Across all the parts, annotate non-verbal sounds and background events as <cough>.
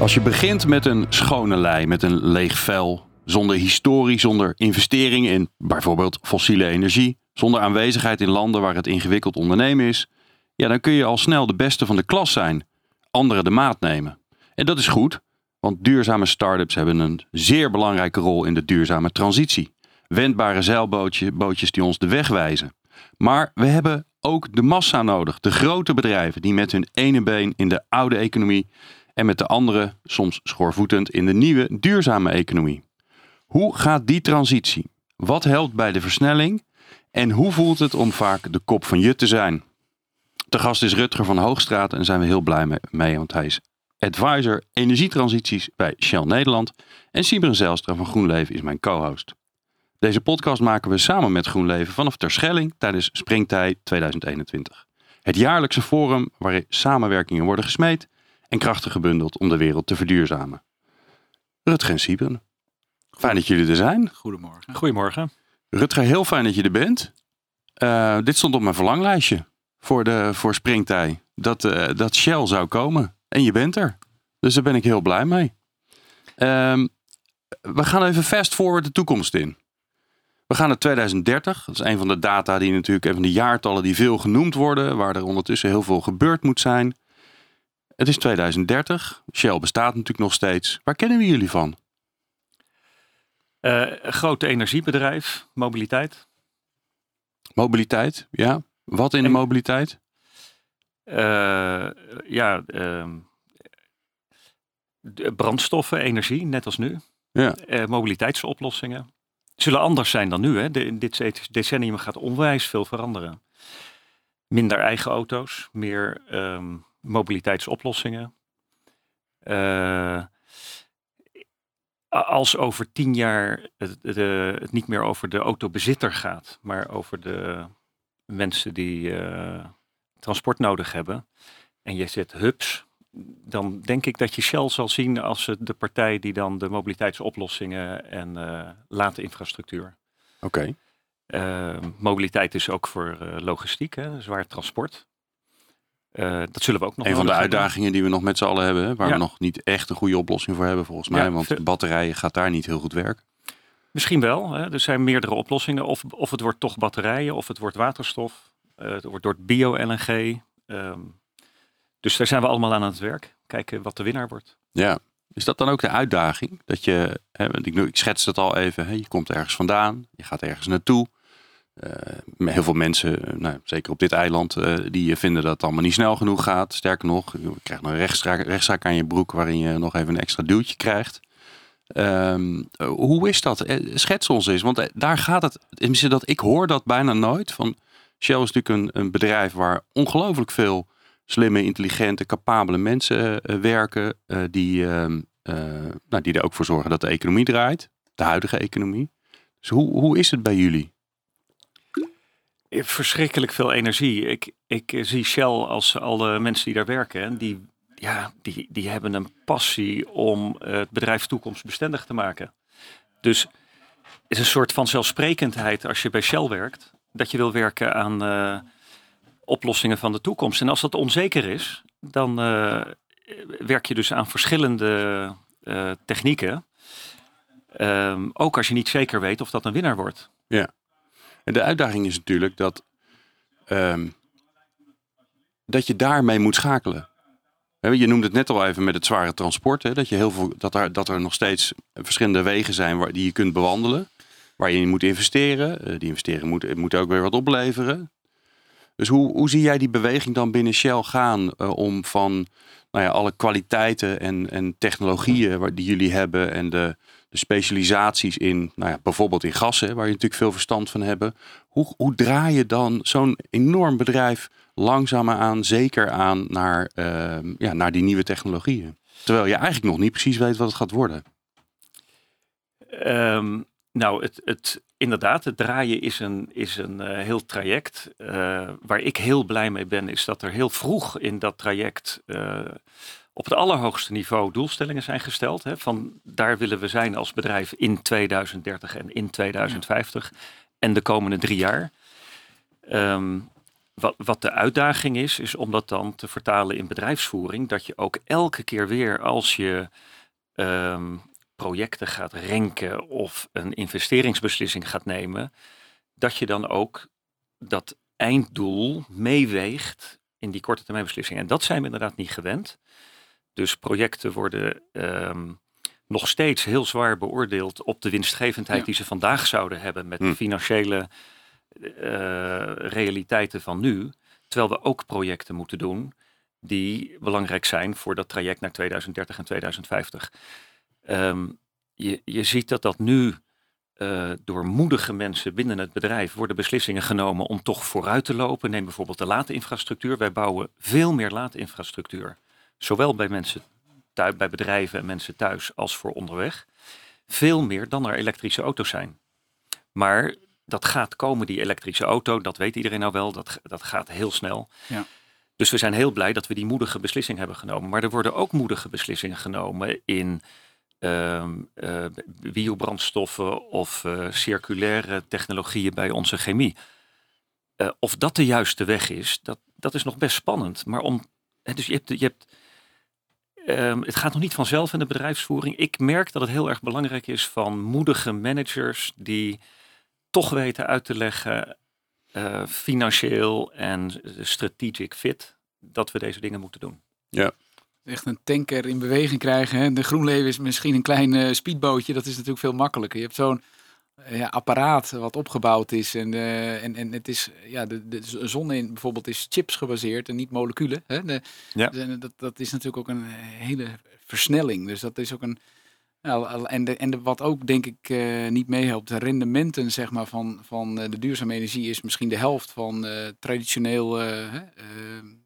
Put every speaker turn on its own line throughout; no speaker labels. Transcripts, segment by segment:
Als je begint met een schone lei, met een leeg vel, zonder historie, zonder investering in bijvoorbeeld fossiele energie, zonder aanwezigheid in landen waar het ingewikkeld ondernemen is, ja, dan kun je al snel de beste van de klas zijn, anderen de maat nemen. En dat is goed, want duurzame start-ups hebben een zeer belangrijke rol in de duurzame transitie. Wendbare zeilbootjes die ons de weg wijzen. Maar we hebben ook de massa nodig, de grote bedrijven die met hun ene been in de oude economie en met de andere, soms schoorvoetend, in de nieuwe duurzame economie. Hoe gaat die transitie? Wat helpt bij de versnelling? En hoe voelt het om vaak de kop van je te zijn? De gast is Rutger van Hoogstraat en zijn we heel blij mee, want hij is advisor energietransities bij Shell Nederland. En Sibren Zelstra van GroenLeven is mijn co-host. Deze podcast maken we samen met GroenLeven vanaf Terschelling tijdens Springtij 2021. Het jaarlijkse forum waarin samenwerkingen worden gesmeed en krachten gebundeld om de wereld te verduurzamen. Rutger en Sieben, fijn dat jullie er zijn.
Goedemorgen.
Goedemorgen.
Rutger, heel fijn dat je er bent. Uh, dit stond op mijn verlanglijstje voor, de, voor Springtij. Dat, uh, dat Shell zou komen. En je bent er. Dus daar ben ik heel blij mee. Uh, we gaan even fast forward de toekomst in. We gaan naar 2030. Dat is een van de data die natuurlijk, een van de jaartallen die veel genoemd worden. Waar er ondertussen heel veel gebeurd moet zijn. Het is 2030. Shell bestaat natuurlijk nog steeds. Waar kennen we jullie van?
Uh, groot energiebedrijf, mobiliteit.
Mobiliteit, ja. Wat in de mobiliteit?
Uh, ja, uh, brandstoffen, energie, net als nu.
Ja.
Uh, mobiliteitsoplossingen. Zullen anders zijn dan nu. Hè? De, in dit decennium gaat onwijs veel veranderen. Minder eigen auto's, meer um, mobiliteitsoplossingen. Uh, als over tien jaar het, de, het, niet meer over de autobezitter gaat, maar over de mensen die uh, transport nodig hebben. En je zet hubs, dan denk ik dat je Shell zal zien als de partij die dan de mobiliteitsoplossingen en uh, late infrastructuur.
Oké.
Okay. mobiliteit is ook voor logistiek, hè, zwaar transport. Uh, dat zullen we ook nog
Een van de uitdagingen die we nog met z'n allen hebben, hè, waar ja. we nog niet echt een goede oplossing voor hebben volgens mij. Ja, want batterijen gaat daar niet heel goed werken.
Misschien wel. Hè. Er zijn meerdere oplossingen. Of, of het wordt toch batterijen, of het wordt waterstof. Uh, het wordt door bio-LNG. Um, dus daar zijn we allemaal aan het werk. Kijken wat de winnaar wordt.
Ja. Is dat dan ook de uitdaging? Dat je, hè, ik, ik schets het al even, hè, je komt ergens vandaan, je gaat ergens naartoe. Uh, heel veel mensen, nou, zeker op dit eiland, uh, die vinden dat het allemaal niet snel genoeg gaat. Sterker nog, je krijgt een rechtszaak, rechtszaak aan je broek waarin je nog even een extra duwtje krijgt. Um, hoe is dat? Schets ons eens, want daar gaat het. Dat ik hoor dat bijna nooit. Van Shell is natuurlijk een, een bedrijf waar ongelooflijk veel slimme, intelligente, capabele mensen werken. die, nou, die er ook voor zorgen dat de economie draait. De huidige economie. Dus hoe, hoe is het bij jullie?
Verschrikkelijk veel energie. Ik, ik zie Shell als alle mensen die daar werken, die, ja, die, die hebben een passie om het bedrijf toekomstbestendig te maken. Dus het is een soort van zelfsprekendheid als je bij Shell werkt, dat je wil werken aan oplossingen van de toekomst. En als dat onzeker is, dan werk je dus aan verschillende technieken. Um, ook als je niet zeker weet of dat een winnaar wordt.
Ja. En de uitdaging is natuurlijk dat, um, dat je daarmee moet schakelen. Je noemde het net al even met het zware transport. Hè, dat, je heel veel, dat, er, dat er nog steeds verschillende wegen zijn waar, die je kunt bewandelen. Waar je in moet investeren. Uh, die investering moet, moet ook weer wat opleveren. Dus hoe, hoe zie jij die beweging dan binnen Shell gaan uh, om van nou ja, alle kwaliteiten en, en technologieën die jullie hebben en de, de specialisaties in, nou ja, bijvoorbeeld in gassen, waar je natuurlijk veel verstand van hebben. Hoe, hoe draai je dan zo'n enorm bedrijf langzamer aan, zeker aan naar, uh, ja, naar die nieuwe technologieën? Terwijl je eigenlijk nog niet precies weet wat het gaat worden.
Ehm, nou, het, het, inderdaad, het draaien is een, is een uh, heel traject. Uh, waar ik heel blij mee ben, is dat er heel vroeg in dat traject uh, op het allerhoogste niveau doelstellingen zijn gesteld. Hè, van daar willen we zijn als bedrijf in 2030 en in 2050 ja. en de komende drie jaar. Um, wat, wat de uitdaging is, is om dat dan te vertalen in bedrijfsvoering. Dat je ook elke keer weer als je um, projecten gaat renken of een investeringsbeslissing gaat nemen, dat je dan ook dat einddoel meeweegt in die korte termijn beslissing. En dat zijn we inderdaad niet gewend. Dus projecten worden um, nog steeds heel zwaar beoordeeld op de winstgevendheid
Ja.
die ze vandaag zouden hebben met
Hm.
de financiële eh, realiteiten van nu. Terwijl we ook projecten moeten doen die belangrijk zijn voor dat traject naar 2030 en 2050. Ehm, je, je ziet dat dat nu eh, door moedige mensen binnen het bedrijf worden beslissingen genomen om toch vooruit te lopen. Neem bijvoorbeeld de laatinfrastructuur. Wij bouwen veel meer laatinfrastructuur. Zowel bij mensen thuis, bij bedrijven en mensen thuis als voor onderweg. Veel meer dan er elektrische auto's zijn. Maar dat gaat komen, die elektrische auto, dat weet iedereen nou wel, dat, dat gaat heel snel.
Ja.
Dus we zijn heel blij dat we die moedige beslissing hebben genomen. Maar er worden ook moedige beslissingen genomen in ehm, eh, biobrandstoffen of eh, circulaire technologieën bij onze chemie. Eh, of dat de juiste weg is, dat, dat is nog best spannend. Maar om, dus je hebt, je hebt ehm, het gaat nog niet vanzelf in de bedrijfsvoering. Ik merk dat het heel erg belangrijk is van moedige managers die toch weten uit te leggen, eh, financieel en strategic fit, dat we deze dingen moeten doen.
Echt een tanker in beweging krijgen. Hè? De GroenLeven is misschien een klein eh, speedbootje. Dat is natuurlijk veel makkelijker. Je hebt zo'n eh, ja, apparaat wat opgebouwd is. En, eh, en, en het is, ja, de, de zon in bijvoorbeeld is chips gebaseerd en niet moleculen. Hè? De,
Ja.
de- dat, dat is natuurlijk ook een hele versnelling. Dus dat is ook een. Nou, en de, en de, wat ook denk ik eh, niet meehelpt, de rendementen zeg maar, van, van eh, de duurzame energie is misschien de helft van eh, traditioneel eh, eh,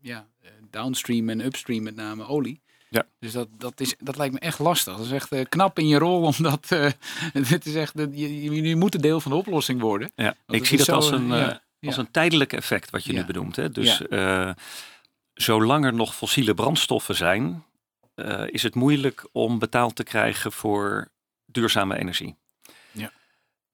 ja, eh, downstream en upstream met name olie.
Ja.
Dus dat, dat, is, dat lijkt me echt lastig. Dat is echt eh, knap in je rol, omdat eh <laughs> het is echt, je, je, moet een deel van de oplossing worden.
Ja, ik zie dat als een,
ja,
eh,
ja.
als een tijdelijk effect wat je nu benoemt. Hè? Dus eh, zolang er nog fossiele brandstoffen zijn, eh, is het moeilijk om betaald te krijgen voor duurzame energie.
Ja.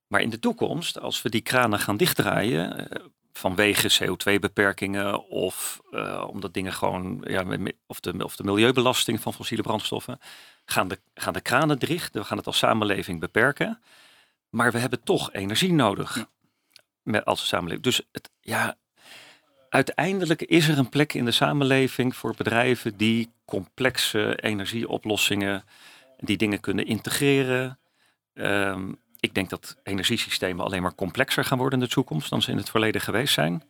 Maar in de toekomst, als we die kranen gaan dichtdraaien, eh, vanwege CO2-beperkingen of eh, omdat dingen gewoon, ja, of, de, of de milieubelasting van fossiele brandstoffen, gaan de, gaan de kranen dicht. We gaan het als samenleving beperken. Maar we hebben toch energie nodig
Ja.
met, als samenleving. Dus het, ja, uiteindelijk is er een plek in de samenleving voor bedrijven die complexe energieoplossingen, die dingen kunnen integreren. Ehm, ik denk dat energiesystemen alleen maar complexer gaan worden in de toekomst dan ze in het verleden geweest zijn.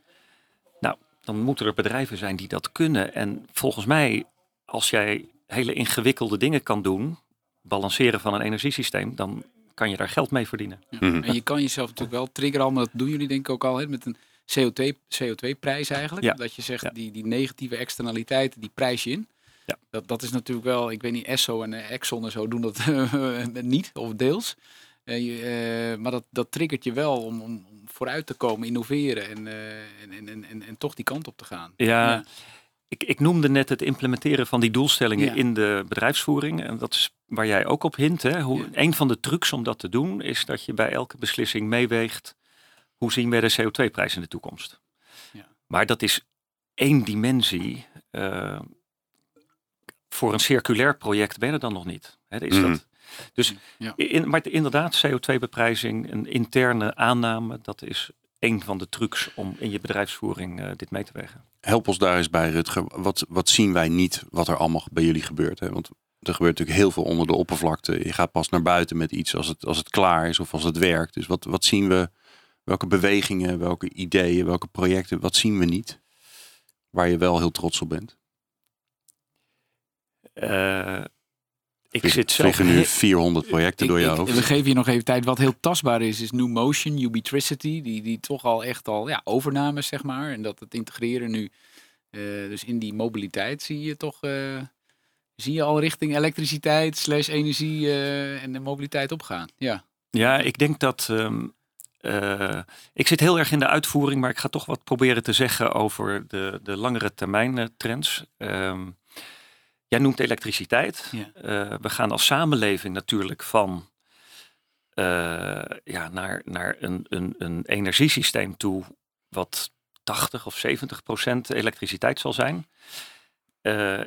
Nou, dan moeten er bedrijven zijn die dat kunnen. En volgens mij, als jij hele ingewikkelde dingen kan doen, balanceren van een energiesysteem, dan kan je daar geld mee verdienen.
Mhm.
En je kan jezelf natuurlijk wel triggeren, maar dat doen jullie denk ik ook al, hè, met een CO2, CO2-prijs eigenlijk.
Ja.
Dat je zegt,
Ja.
die, die negatieve externaliteiten, die prijs je in.
Ja.
Dat, dat is natuurlijk wel, ik weet niet, Esso en Exxon en zo doen dat <laughs> eh, niet, of deels. Eh, je, eh, maar dat, dat triggert je wel om, om, om vooruit te komen, innoveren en, eh, en, en, en, en, en toch die kant op te gaan.
Ja,
Ja.
Ik, ik noemde net het implementeren van die doelstellingen
Ja.
in de bedrijfsvoering. En dat is waar jij ook op hint. Hè? Hoe,
Ja.
Een van de trucs om dat te doen is dat je bij elke beslissing meeweegt. Hoe zien we de CO2-prijs in de toekomst?
Ja.
Maar dat is één dimensie. eh, voor een circulair project ben je er dan nog niet. Hè, is
Mhm.
dat, dus
Ja.
in, maar inderdaad, CO2-beprijzing, een interne aanname, dat is één van de trucs om in je bedrijfsvoering eh, dit mee te wegen.
Help ons daar eens bij, Rutger. Wat, wat zien wij niet wat er allemaal bij jullie gebeurt? Hè? Want er gebeurt natuurlijk heel veel onder de oppervlakte. Je gaat pas naar buiten met iets als het, als het klaar is of als het werkt. Dus wat, wat zien we? Welke bewegingen, welke ideeën, welke projecten, wat zien we niet? Waar je wel heel trots op bent.
Eh, ik
Vlieg-
zit zelf
nu
he-
400 projecten
Ik-
door je
ik-
hoofd.
We geven je nog even tijd. Wat heel tastbaar is, is New Motion, Ubitricity. Die, die toch al echt al ja, overnames, zeg maar. En dat het integreren nu. eh, dus in die mobiliteit zie je toch. eh, zie je al richting elektriciteit, slash energie eh, en de mobiliteit opgaan. Ja.
Ja, ik denk dat. ehm, eh, ik zit heel erg in de uitvoering, maar ik ga toch wat proberen te zeggen over de, de langere termijn trends. Ehm, jij noemt elektriciteit.
Ja.
Eh, we gaan als samenleving natuurlijk van eh, ja, naar, naar een, een, een energiesysteem toe wat 80 of 70 procent elektriciteit zal zijn. Eh,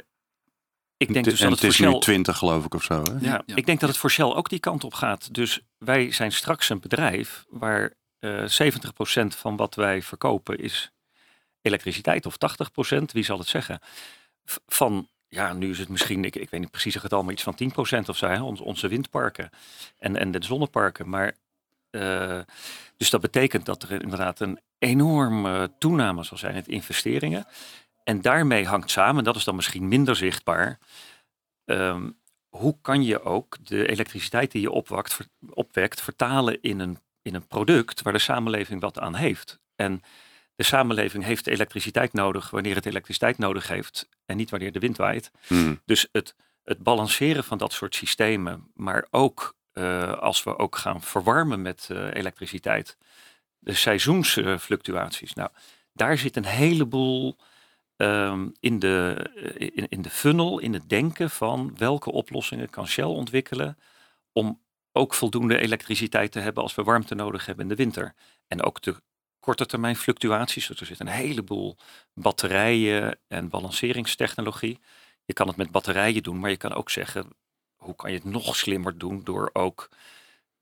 ik denk dus
en
dat
het
het
is nu
Shell
20 geloof ik of zo. Hè?
ja,
Ja.
ik denk dat het voor Shell ook die kant op gaat. Dus wij zijn straks een bedrijf waar eh 70% van wat wij verkopen is elektriciteit of 80%, wie zal het zeggen? Van, ja, nu is het misschien, ik, ik weet niet precies het getal, maar iets van 10% of zo, hè, onze, onze windparken en, en de zonneparken. Maar, eh, dus dat betekent dat er inderdaad een enorme toename zal zijn in investeringen. En daarmee hangt samen, dat is dan misschien minder zichtbaar, ehm, hoe kan je ook de elektriciteit die je opwakt, opwekt vertalen in een, in een product waar de samenleving wat aan heeft. En de samenleving heeft elektriciteit nodig wanneer het elektriciteit nodig heeft en niet wanneer de wind waait.
Hmm.
Dus het, het balanceren van dat soort systemen, maar ook eh, als we ook gaan verwarmen met eh, elektriciteit, de seizoensfluctuaties. nou, daar zit een heleboel ehm, in, de, eh, in, in de funnel, in het denken van welke oplossingen kan Shell ontwikkelen om ook voldoende elektriciteit te hebben als we warmte nodig hebben in de winter. En ook de korte termijn fluctuaties. Er zit een heleboel batterijen en balanceringstechnologie. Je kan het met batterijen doen, maar je kan ook zeggen, hoe kan je het nog slimmer doen door ook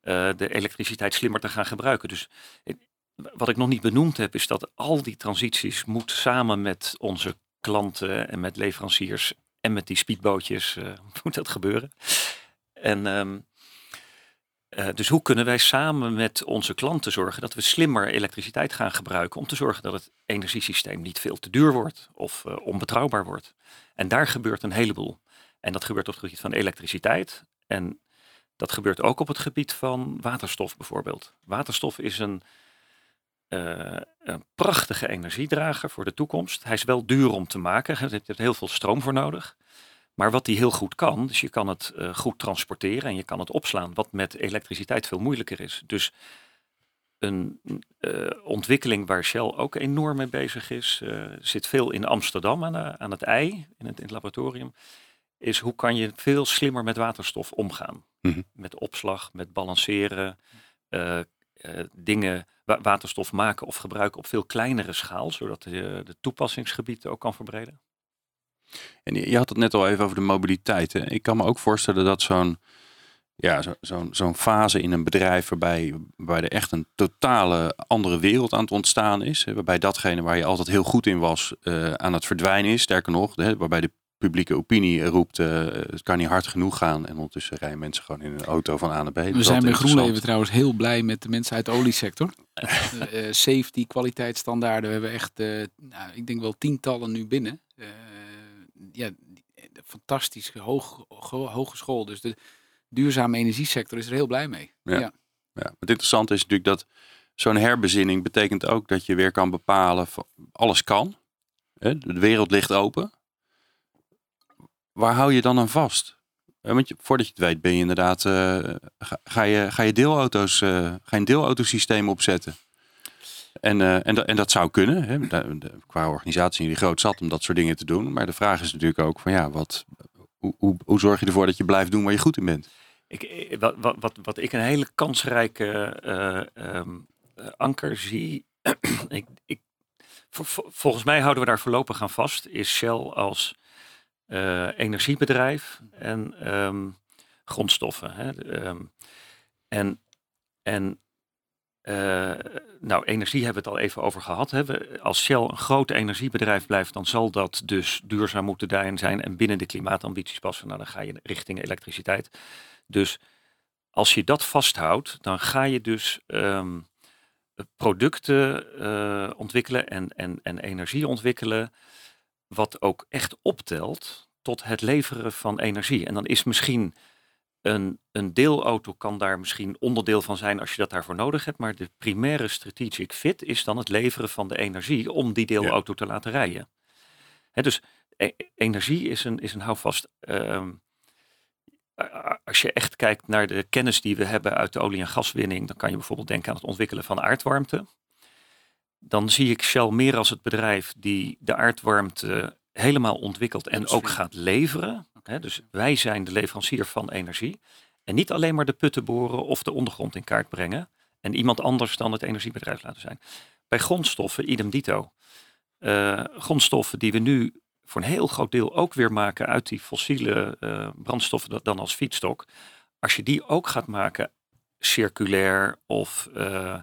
eh, de elektriciteit slimmer te gaan gebruiken. Dus eh, wat ik nog niet benoemd heb, is dat al die transities moet samen met onze klanten en met leveranciers en met die speedbootjes eh, <laughs> moet dat gebeuren. En ehm, eh, dus hoe kunnen wij samen met onze klanten zorgen dat we slimmer elektriciteit gaan gebruiken om te zorgen dat het energiesysteem niet veel te duur wordt of eh, onbetrouwbaar wordt. En daar gebeurt een heleboel. En dat gebeurt op het gebied van elektriciteit en dat gebeurt ook op het gebied van waterstof bijvoorbeeld. Waterstof is een, eh, een prachtige energiedrager voor de toekomst. Hij is wel duur om te maken, er zit heel veel stroom voor nodig. Maar wat die heel goed kan, dus je kan het eh, goed transporteren en je kan het opslaan, wat met elektriciteit veel moeilijker is. Dus een eh, ontwikkeling waar Shell ook enorm mee bezig is, eh, zit veel in Amsterdam aan, aan het ei, in het, in het laboratorium, is hoe kan je veel slimmer met waterstof omgaan.
Mhm.
Met opslag, met balanceren, dingen, wa- waterstof maken of gebruiken op veel kleinere schaal, zodat je de toepassingsgebied ook kan verbreden.
En je had het net al even over de mobiliteit. Hè? Ik kan me ook voorstellen dat zo'n ja, zo, zo'n fase in een bedrijf waarbij, waarbij er echt een totale andere wereld aan het ontstaan is. Waarbij datgene waar je altijd heel goed in was eh, aan het verdwijnen is. Sterker nog, hè? waarbij de publieke opinie roept eh, het kan niet hard genoeg gaan. En ondertussen rijden mensen gewoon in een auto van A naar B. Dat
We zijn
altijd
bij GroenLeven trouwens heel blij met de mensen uit de oliesector. <laughs> Eh, safety, kwaliteitsstandaarden. We hebben echt, nou, ik denk wel tientallen nu binnen. Eh, ja, eh, fantastisch, hoog, ho- hogeschool. Dus de duurzame energiesector is er heel blij mee.
Ja.
Ja.
Ja, het interessante is natuurlijk dat zo'n herbezinning betekent ook dat je weer kan bepalen van alles kan. Hè, De wereld ligt open. Waar hou je dan aan vast? Hè, Want je, voordat je het weet ben je inderdaad, eh, ga, ga je, ga je deelauto's, eh, ga je een deelautosysteem opzetten. En, eh, en, dat, en dat zou kunnen, hè, qua organisatie die groot zat om dat soort dingen te doen. Maar de vraag is natuurlijk ook van ja, wat, hoe, hoe, zorg je ervoor dat je blijft doen waar je goed in bent?
Ik, eh, wat, wat, wat, ik een hele kansrijke eh, ehm, eh, anker zie, <clears throat> ik, ik, vol- vol- volgens mij houden we daar voorlopig aan vast, is Shell als energiebedrijf en ehm, grondstoffen. Hè? Ehm, en en eh, nou, energie hebben we het al even over gehad. Hè? We, als Shell een groot energiebedrijf blijft, dan zal dat dus duurzaam moeten zijn en binnen de klimaatambities passen. Nou, dan ga je richting elektriciteit. Dus als je dat vasthoudt, dan ga je dus ehm, producten eh, ontwikkelen en, en, en energie ontwikkelen, wat ook echt optelt tot het leveren van energie. En dan is misschien een, een deelauto kan daar misschien onderdeel van zijn als je dat daarvoor nodig hebt, maar de primaire strategic fit is dan het leveren van de energie om die deelauto te laten rijden. Dus e- energie is een, is een houvast. Ehm, als je echt kijkt naar de kennis die we hebben uit de olie- en gaswinning, dan kan je bijvoorbeeld denken aan het ontwikkelen van aardwarmte. Dan zie ik Shell meer als het bedrijf die de aardwarmte helemaal ontwikkelt en ook gaat leveren. Dus wij zijn de leverancier van energie. En niet alleen maar de putten boren of de ondergrond in kaart brengen. En iemand anders dan het energiebedrijf laten zijn. Bij grondstoffen, idem dito. Uh, grondstoffen die we nu voor een heel groot deel ook weer maken uit die fossiele uh, brandstoffen dan als feedstock. Als je die ook gaat maken circulair of uh,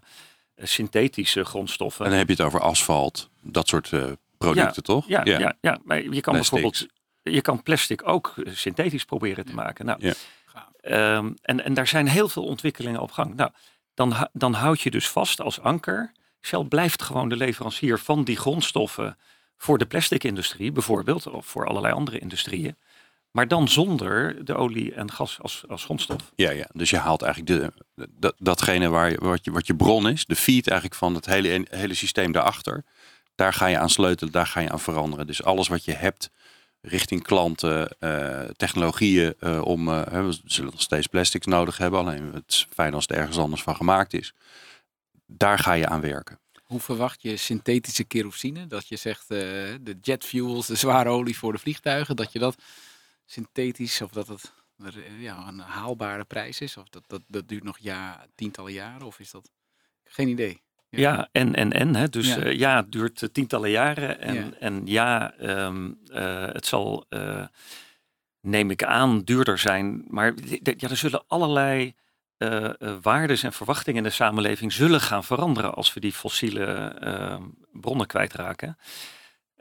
synthetische grondstoffen.
En dan heb je het over asfalt, dat soort producten, toch?
Ja, ja, ja. ja, maar je kan bijvoorbeeld je kan plastic ook synthetisch proberen te maken. Nou, um, en, en daar zijn heel veel ontwikkelingen op gang. Nou, dan, dan houd je dus vast als anker. Shell blijft gewoon de leverancier van die grondstoffen voor de plastic-industrie bijvoorbeeld, of voor allerlei andere industrieën. Maar dan zonder de olie en gas als, als grondstof.
Ja, ja, dus je haalt eigenlijk de, dat, datgene waar je, wat, je, wat je bron is, de feed eigenlijk van het hele, hele systeem daarachter. Daar ga je aan sleutelen, daar ga je aan veranderen. Dus alles wat je hebt richting klanten, uh, technologieën uh, om, uh, we zullen nog steeds plastics nodig hebben, alleen het is fijn als het ergens anders van gemaakt is. Daar ga je aan werken.
Hoe verwacht je synthetische kerosine? Dat je zegt de jet fuels, de zware olie voor de vliegtuigen, dat je dat synthetisch of dat het ja, een haalbare prijs is? Of dat, dat, dat duurt nog ja, tientallen jaren? Of is dat geen idee?
Ja, en, en, en. Hè. Dus ja. Uh, ja, het duurt uh, tientallen jaren. En ja, en ja um, uh, het zal, neem ik aan, duurder zijn. Maar ja, er zullen allerlei waarden en verwachtingen in de samenleving zullen gaan veranderen als we die fossiele ehm, bronnen kwijtraken.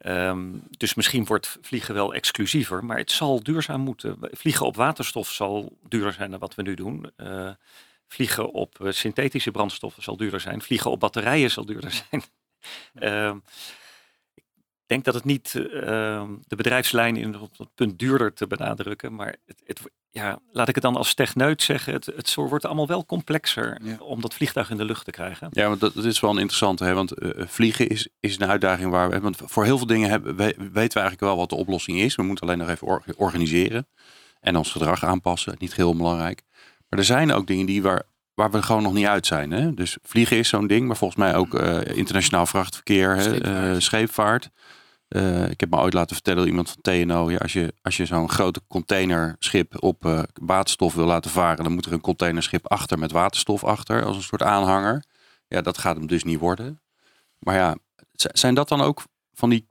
Um, dus misschien wordt vliegen wel exclusiever, maar het zal duurzaam moeten. Vliegen op waterstof zal duurder zijn dan wat we nu doen. Vliegen op uh, synthetische brandstoffen zal duurder zijn. Vliegen op batterijen zal duurder zijn. uh, <laughs> ik denk dat het niet uh, de bedrijfslijn in op het punt duurder te benadrukken. Maar het, het, ja, laat ik het dan als techneut zeggen. Het, het wordt allemaal wel complexer ja. om dat vliegtuig in de lucht te krijgen.
Ja, want dat, dat is wel een interessante. Hè? Want uh, vliegen is, is een uitdaging waar we... Want voor heel veel dingen hebben, we, weten we eigenlijk wel wat de oplossing is. We moeten alleen nog even or organiseren. En ons gedrag aanpassen. Niet heel belangrijk. Maar er zijn ook dingen die waar, waar we gewoon nog niet uit zijn. Hè? Dus vliegen is zo'n ding, maar volgens mij ook uh, internationaal vrachtverkeer, scheepvaart. Uh, scheepvaart. Uh, ik heb me ooit laten vertellen door iemand van TNO, ja, als je, als je zo'n grote containerschip op waterstof wil laten varen, dan moet er een containerschip achter met waterstof achter, als een soort aanhanger. Ja, dat gaat hem dus niet worden. Maar ja, zijn dat dan ook van die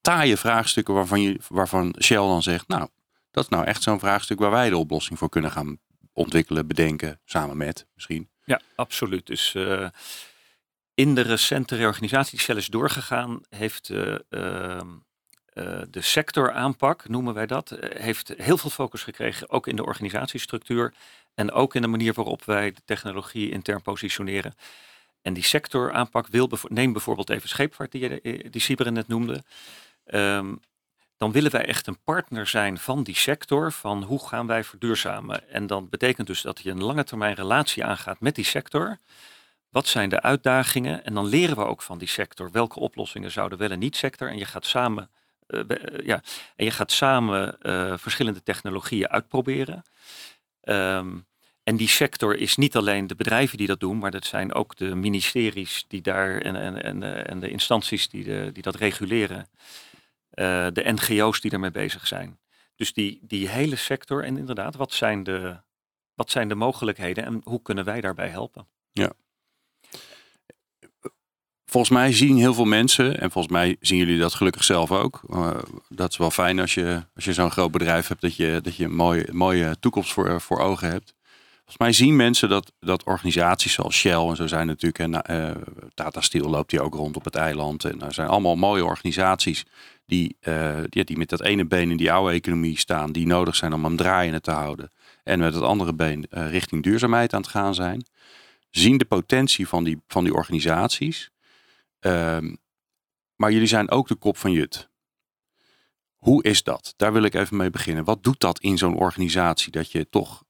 taaie vraagstukken waarvan, je, waarvan Shell dan zegt, nou, dat is nou echt zo'n vraagstuk waar wij de oplossing voor kunnen gaan ontwikkelen, bedenken, samen met misschien.
Ja, absoluut. Dus uh, in de recente reorganisatie die Shell doorgegaan, heeft uh, uh, de sectoraanpak, noemen wij dat, heeft heel veel focus gekregen, ook in de organisatiestructuur en ook in de manier waarop wij de technologie intern positioneren. En die sectoraanpak wil, neem bijvoorbeeld even scheepvaart, die, die Siberen net noemde. Um, dan willen wij echt een partner zijn van die sector, van hoe gaan wij verduurzamen. En dan betekent dus dat je een lange termijn relatie aangaat met die sector. Wat zijn de uitdagingen? En dan leren we ook van die sector welke oplossingen zouden wel en niet sector. En je gaat samen, uh, ja, en je gaat samen uh, verschillende technologieën uitproberen. Um, en die sector is niet alleen de bedrijven die dat doen, maar dat zijn ook de ministeries die daar en, en, en, en de instanties die, de, die dat reguleren. Uh, de NGO's die ermee bezig zijn. Dus die, die hele sector en inderdaad, wat zijn, de, wat zijn de mogelijkheden en hoe kunnen wij daarbij helpen?
Ja. Volgens mij zien heel veel mensen, en volgens mij zien jullie dat gelukkig zelf ook. Uh, dat is wel fijn als je, als je zo'n groot bedrijf hebt, dat je, dat je een mooie, mooie toekomst voor, voor ogen hebt. Volgens mij zien mensen dat, dat organisaties zoals Shell en zo zijn natuurlijk. En uh, Tata Steel loopt hier ook rond op het eiland. En er zijn allemaal mooie organisaties die, uh, die, die, met dat ene been in die oude economie staan. Die nodig zijn om hem draaiende te houden. En met het andere been uh, richting duurzaamheid aan het gaan zijn. Zien de potentie van die, van die organisaties. Uh, maar jullie zijn ook de kop van Jut. Hoe is dat? Daar wil ik even mee beginnen. Wat doet dat in zo'n organisatie? Dat je toch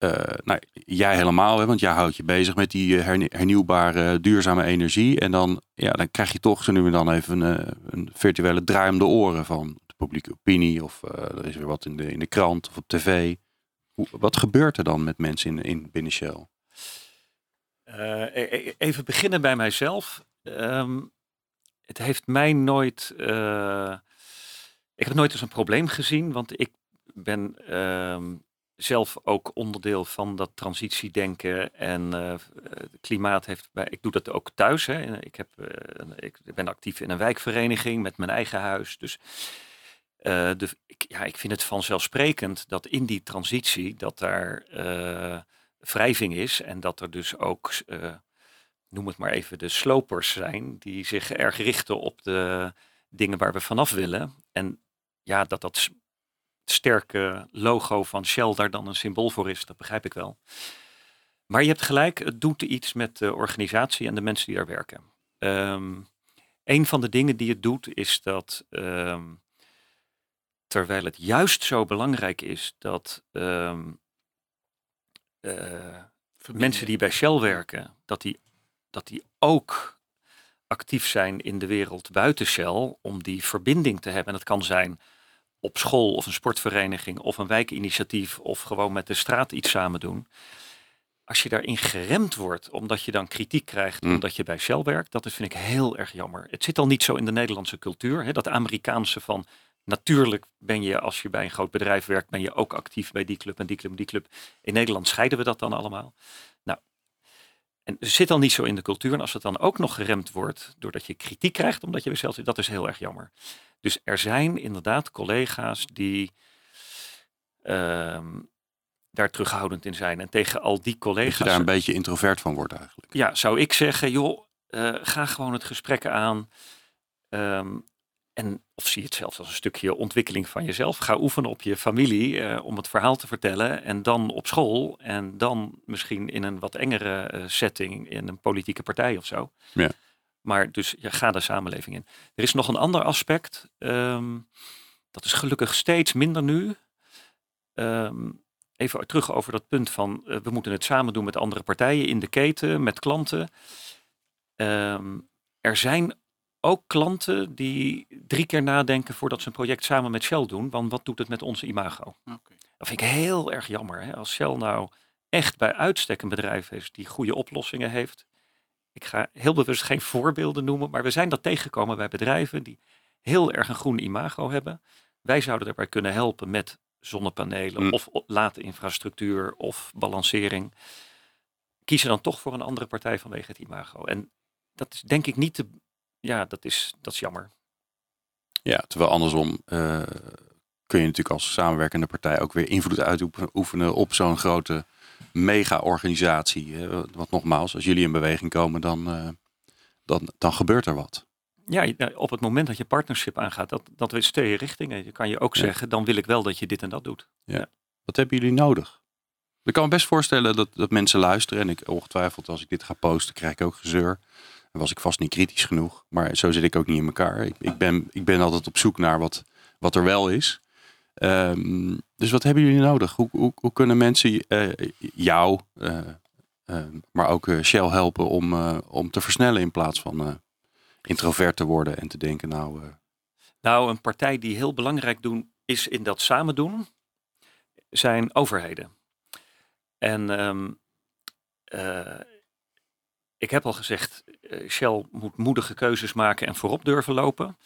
uh, nou, jij helemaal, hè, want jij houdt je bezig met die eh, hernieuwbare duurzame energie. En dan, ja, dan krijg je toch zo nu en dan even een, eh, een virtuele draai om de oren van publieke opinie of er is weer wat in de, in de krant of op tv. Hoe, wat gebeurt er dan met mensen in, in binnen Shell?
E-, e-, even beginnen bij mijzelf. Ehm, het heeft mij nooit. ik heb nooit als een probleem gezien, want ik ben ehm, zelf ook onderdeel van dat transitiedenken en uh, klimaat heeft bij. Ik doe dat ook thuis. Hè. Ik, heb, uh, ik ben actief in een wijkvereniging met mijn eigen huis. Dus de, ik, ja, ik vind het vanzelfsprekend dat in die transitie dat daar wrijving is en dat er dus ook, noem het maar even, de slopers zijn die zich erg richten op de dingen waar we vanaf willen. En ja, dat dat sterke logo van Shell daar dan een symbool voor is. Dat begrijp ik wel. Maar je hebt gelijk, het doet iets met de organisatie en de mensen die daar werken. Um, een van de dingen die het doet is dat ehm, terwijl het juist zo belangrijk is dat um, uh, mensen die bij Shell werken, dat die, dat die ook actief zijn in de wereld buiten Shell om die verbinding te hebben. En dat kan zijn op school of een sportvereniging of een wijkinitiatief of gewoon met de straat iets samen doen. Als je daarin geremd wordt omdat je dan kritiek krijgt mm. omdat je bij Shell werkt, dat is, vind ik heel erg jammer. Het zit al niet zo in de Nederlandse cultuur. Hè, dat Amerikaanse van natuurlijk ben je als je bij een groot bedrijf werkt, ben je ook actief bij die club en die club en die club. In Nederland scheiden we dat dan allemaal. En het zit al niet zo in de cultuur. En als het dan ook nog geremd wordt doordat je kritiek krijgt omdat je zit, dat is heel erg jammer. Dus er zijn inderdaad collega's die ehm, daar terughoudend in zijn. En tegen al die collega's.
Dat je daar een beetje introvert van wordt eigenlijk.
Ja, zou ik zeggen, joh, uh, ga gewoon het gesprek aan. Ehm, en of zie het zelfs als een stukje ontwikkeling van jezelf. Ga oefenen op je familie uh, om het verhaal te vertellen. En dan op school. En dan misschien in een wat engere uh, setting in een politieke partij of zo.
Ja.
Maar dus je gaat de samenleving in. Er is nog een ander aspect. Um, dat is gelukkig steeds minder nu. Um, even terug over dat punt van uh, we moeten het samen doen met andere partijen in de keten, met klanten. Um, er zijn ook klanten die drie keer nadenken voordat ze een project samen met Shell doen. Want wat doet het met onze imago? Okay. Dat vind ik heel erg jammer. Hè? Als Shell nou echt bij uitstek een bedrijf is die goede oplossingen heeft, ik ga heel bewust geen voorbeelden noemen, maar we zijn dat tegengekomen bij bedrijven die heel erg een groen imago hebben. Wij zouden daarbij kunnen helpen met zonnepanelen mm. of late infrastructuur of balancering. Kiezen dan toch voor een andere partij vanwege het imago. En dat is denk ik niet te. Ja, dat is, dat is jammer.
Ja, terwijl andersom uh, kun je natuurlijk als samenwerkende partij ook weer invloed uitoefenen op zo'n grote mega-organisatie. Wat nogmaals, als jullie in beweging komen, dan, uh, dan, dan gebeurt er wat.
Ja, op het moment dat je partnership aangaat, dat, dat is twee richtingen. Je kan je ook zeggen, dan wil ik wel dat je dit en dat doet.
Ja. Wat hebben jullie nodig? Ik kan me best voorstellen dat, dat mensen luisteren. En ik ongetwijfeld, als ik dit ga posten, krijg ik ook gezeur. Was ik vast niet kritisch genoeg. Maar zo zit ik ook niet in elkaar. Ik, ik, ben, ik ben altijd op zoek naar wat, wat er wel is. Um, dus wat hebben jullie nodig? Hoe, hoe, hoe kunnen mensen uh, jou, uh, uh, maar ook Shell helpen om, om te versnellen in plaats van introvert te worden en te denken nou...
Nou, een partij die heel belangrijk doen, is in dat samen doen, zijn overheden. En um, ik heb al gezegd, Shell moet moedige keuzes maken en voorop durven lopen.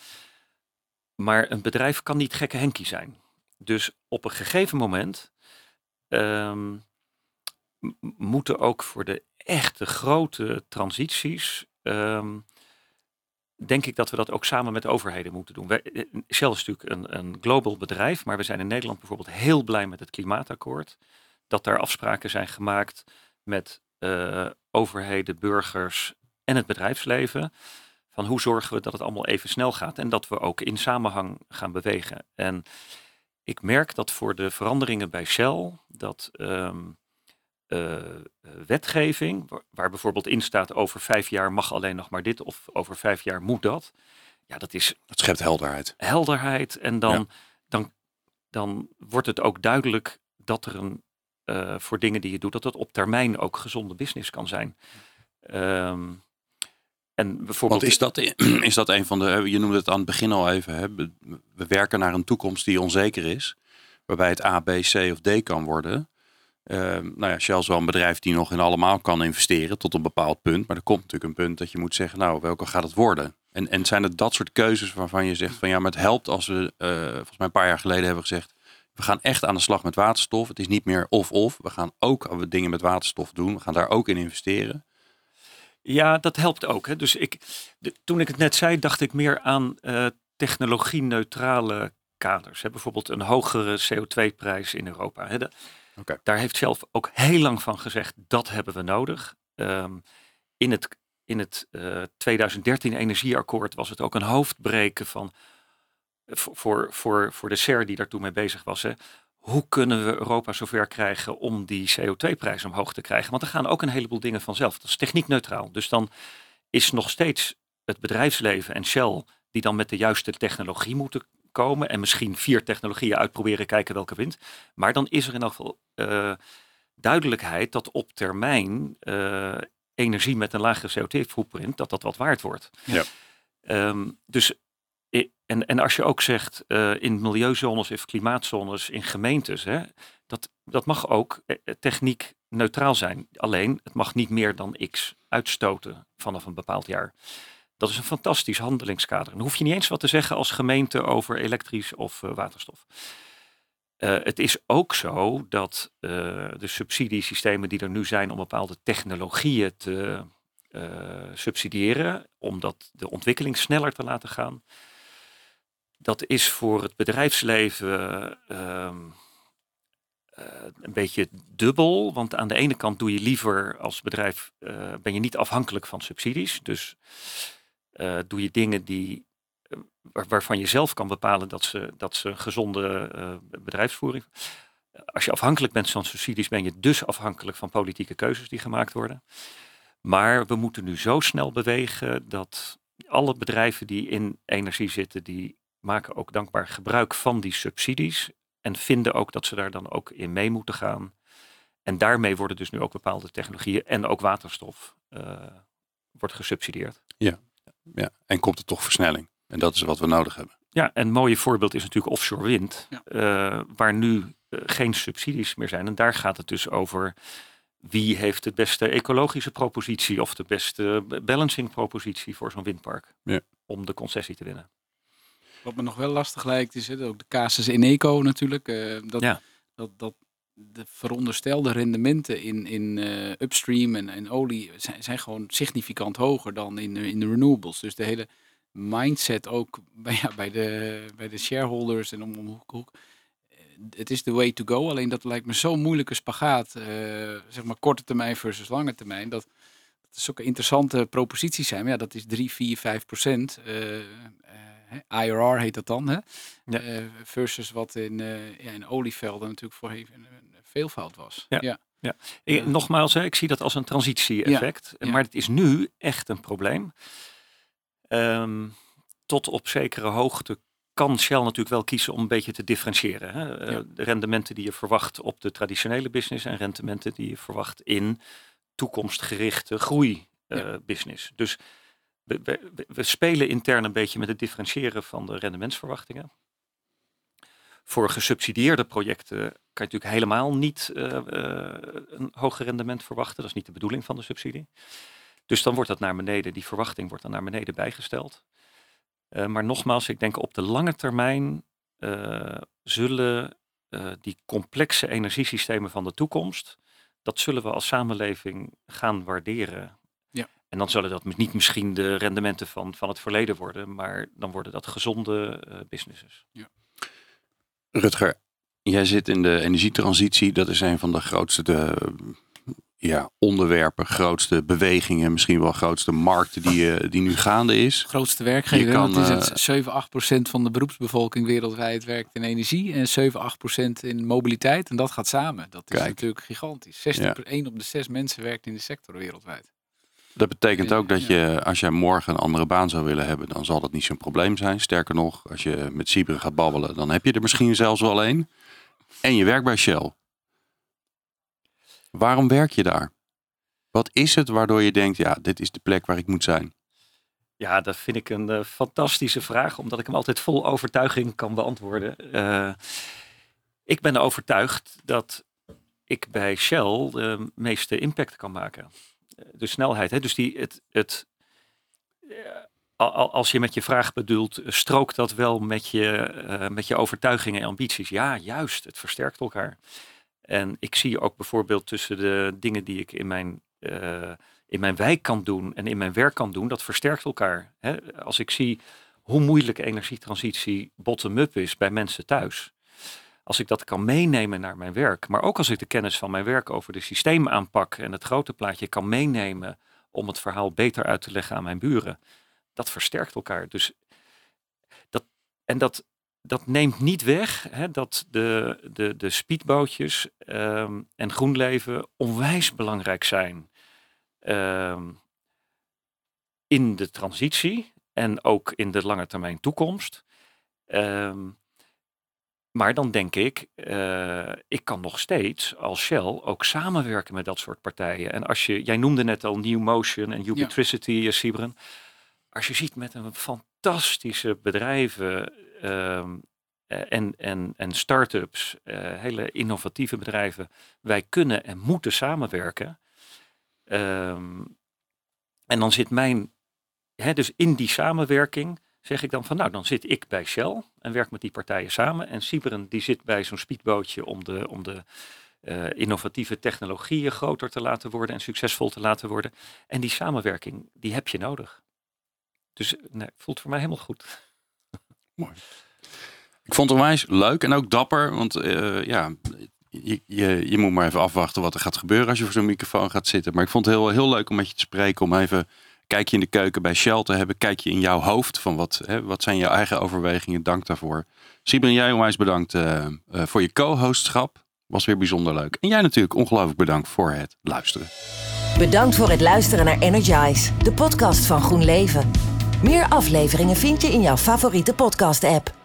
Maar een bedrijf kan niet gekke Henkie zijn. Dus op een gegeven moment um, moeten ook voor de echte grote transities, um, denk ik dat we dat ook samen met de overheden moeten doen. Wij, eh, Shell is natuurlijk een, een global bedrijf, maar we zijn in Nederland bijvoorbeeld heel blij met het klimaatakkoord. Dat daar afspraken zijn gemaakt met uh, overheden, burgers en het bedrijfsleven. Van hoe zorgen we dat het allemaal even snel gaat en dat we ook in samenhang gaan bewegen. En ik merk dat voor de veranderingen bij Shell, dat um, uh, wetgeving, waar, waar, bijvoorbeeld in staat over vijf jaar mag alleen nog maar dit of over vijf jaar moet dat. Ja, dat is.
Dat schept helderheid.
Helderheid. En dan, ja. dan, dan wordt het ook duidelijk dat er een, uh, voor dingen die je doet, dat het op termijn ook gezonde business kan zijn. Um, En bijvoorbeeld.
Want is dat, <clears throat> is dat een van de. Je noemde het aan het begin al even. Hè? We werken naar een toekomst die onzeker is. Waarbij het A, B, C of D kan worden. Uh, nou ja, Shell is wel een bedrijf die nog in allemaal kan investeren tot een bepaald punt. Maar er komt natuurlijk een punt dat je moet zeggen, nou, welke gaat het worden? En, en zijn het dat soort keuzes waarvan je zegt van ja, maar het helpt als we, uh, volgens mij een paar jaar geleden hebben gezegd, we gaan echt aan de slag met waterstof. Het is niet meer of-of. We gaan ook dingen met waterstof doen. We gaan daar ook in investeren.
Ja, dat helpt ook. Hè. Dus ik, de, toen ik het net zei, dacht ik meer aan uh, technologie-neutrale kaders. Hè. Bijvoorbeeld een hogere CO2-prijs in Europa. Hè. okay. Daar heeft zelf ook heel lang van gezegd, dat hebben we nodig. Um, in het, in het uh, 2013 energieakkoord was het ook een hoofdbreken van voor, voor, voor de SER die daartoe mee bezig was. Hè. Hoe kunnen we Europa zover krijgen om die CO2-prijs omhoog te krijgen? Want er gaan ook een heleboel dingen vanzelf. Dat is techniekneutraal. Dus dan is nog steeds het bedrijfsleven en Shell die dan met de juiste technologie moeten komen. En misschien vier technologieën uitproberen, kijken welke wint. Maar dan is er in elk geval uh, duidelijkheid dat op termijn uh, energie met een lagere CO2-footprint, dat dat wat waard wordt.
Ja.
Um, dus en, en als je ook zegt uh, in milieuzones of klimaatzones in gemeentes, hè, dat, dat mag ook eh, eh, techniek neutraal zijn. Alleen het mag niet meer dan x uitstoten vanaf een bepaald jaar. Dat is een fantastisch handelingskader. Dan hoef je niet eens wat te zeggen als gemeente over elektrisch of waterstof. Het is ook zo dat uh, de subsidiesystemen die er nu zijn om bepaalde technologieën te subsidiëren, om dat de ontwikkeling sneller te laten gaan, dat is voor het bedrijfsleven uh, uh, een beetje dubbel. Want aan de ene kant doe je liever als bedrijf, uh, ben je niet afhankelijk van subsidies. Dus eh, doe je dingen die, waar, waarvan je zelf kan bepalen dat ze, dat ze gezonde bedrijfsvoering. Als je afhankelijk bent van subsidies, ben je dus afhankelijk van politieke keuzes die gemaakt worden. Maar we moeten nu zo snel bewegen dat alle bedrijven die in energie zitten, die maken ook dankbaar gebruik van die subsidies en vinden ook dat ze daar dan ook in mee moeten gaan. En daarmee worden dus nu ook bepaalde technologieën en ook waterstof uh, wordt gesubsidieerd.
Ja. ja, en komt er toch versnelling. En dat is wat we nodig hebben.
Ja, en een mooie voorbeeld is natuurlijk offshore wind, ja. uh, waar nu uh, geen subsidies meer zijn. En daar gaat het dus over wie heeft de beste ecologische propositie of de beste balancing propositie voor zo'n windpark.
Ja.
Om de concessie te winnen.
Wat me nog wel lastig lijkt, is hè, ook de casus in eco natuurlijk. Uh, dat,
ja.
dat, dat de veronderstelde rendementen in, in uh, upstream en, en olie zijn, zijn gewoon significant hoger dan in, in de renewables. Dus de hele mindset ook <laughs> bij, ja, bij, de, bij de shareholders en om, eh, het is de way to go. Alleen dat lijkt me zo'n moeilijke spagaat, uh, zeg maar korte termijn versus lange termijn. Dat, dat zulke interessante proposities zijn. Maar ja, dat is 3, 4, 5 procent. Uh, IRR heet dat dan, hè?
Ja.
Uh, versus wat in, uh, ja, in olievelden natuurlijk voor een, een veelvoud was.
Ja. ja. ja. Ik, nogmaals, hè, ik zie dat als een transitie-effect. Maar het is nu echt een probleem. Um, tot op zekere hoogte kan Shell natuurlijk wel kiezen om een beetje te differentiëren. Hè? Uh, de rendementen die je verwacht op de traditionele business en rendementen die je verwacht in toekomstgerichte groeibusiness. Dus we, spelen intern een beetje met het differentiëren van de rendementsverwachtingen. Voor gesubsidieerde projecten kan je natuurlijk helemaal niet uh, uh, een hoger rendement verwachten. Dat is niet de bedoeling van de subsidie. Dus dan wordt dat naar beneden, die verwachting wordt dan naar beneden bijgesteld. Uh, maar nogmaals, ik denk op de lange termijn zullen die complexe energiesystemen van de toekomst, dat zullen we als samenleving gaan waarderen. En dan zullen dat niet misschien de rendementen van, van het verleden worden, maar dan worden dat gezonde uh, businesses.
Ja.
Rutger, jij zit in de energietransitie. Dat is een van de grootste de, ja, onderwerpen, grootste bewegingen, misschien wel grootste markten die, uh, die nu gaande is.
Grootste werkgever, kan, want het is 7, 8 procent van de beroepsbevolking wereldwijd werkt in energie en 7, 8 procent in mobiliteit. En dat gaat samen. Dat is
Kijk.
natuurlijk gigantisch. 60, ja. 1 op de 6 mensen werkt in de sector wereldwijd.
Dat betekent ook dat je, als jij morgen een andere baan zou willen hebben, dan zal dat niet zo'n probleem zijn. Sterker nog, als je met Sibre gaat babbelen, dan heb je er misschien zelfs wel één. En je werkt bij Shell. Waarom werk je daar? Wat is het waardoor je denkt, ja, dit is de plek waar ik moet zijn?
Ja, dat vind ik een uh, fantastische vraag, omdat ik hem altijd vol overtuiging kan beantwoorden. Uh, ik ben overtuigd dat ik bij Shell de meeste impact kan maken. De snelheid, hè? dus die, het, het, als je met je vraag bedoelt, strookt dat wel met je, uh, met je overtuigingen en ambities? Ja, juist, het versterkt elkaar. En ik zie ook bijvoorbeeld tussen de dingen die ik in mijn, in mijn wijk kan doen en in mijn werk kan doen, dat versterkt elkaar. Hè? Als ik zie hoe moeilijk energietransitie bottom-up is bij mensen thuis. Als ik dat kan meenemen naar mijn werk, maar ook als ik de kennis van mijn werk over de systeemaanpak en het grote plaatje kan meenemen om het verhaal beter uit te leggen aan mijn buren, dat versterkt elkaar. Dus dat, en dat, dat neemt niet weg hè, dat de, de, de speedbootjes ehm, en groenleven onwijs belangrijk zijn ehm, in de transitie en ook in de lange termijn toekomst. Ehm, maar dan denk ik, uh, ik kan nog steeds als Shell ook samenwerken met dat soort partijen. En als je, jij noemde net al New Motion en Ubitricity, ja. Sibren. Als je ziet met een fantastische bedrijven um, en, en, en start-ups, uh, hele innovatieve bedrijven, wij kunnen en moeten samenwerken. Um, en dan zit mijn, hè, dus in die samenwerking zeg ik dan van nou, dan zit ik bij Shell en werk met die partijen samen. En Siberen die zit bij zo'n speedbootje om de, om de uh, innovatieve technologieën groter te laten worden en succesvol te laten worden. En die samenwerking, die heb je nodig. Dus nee, voelt voor mij helemaal goed. <laughs>
Mooi. Ik vond het onwijs leuk en ook dapper, want uh, ja, je, je, je, moet maar even afwachten wat er gaat gebeuren als je voor zo'n microfoon gaat zitten. Maar ik vond het heel, heel leuk om met je te spreken, om even kijk je in de keuken bij Shell hebben. Kijk je in jouw hoofd van wat, hè, wat zijn jouw eigen overwegingen. Dank daarvoor. Sibren, jij onwijs bedankt uh, uh, voor je co-hostschap. Was weer bijzonder leuk. En jij natuurlijk ongelooflijk bedankt voor het luisteren.
Bedankt voor het luisteren naar Energize, de podcast van Groen Leven. Meer afleveringen vind je in jouw favoriete podcast-app.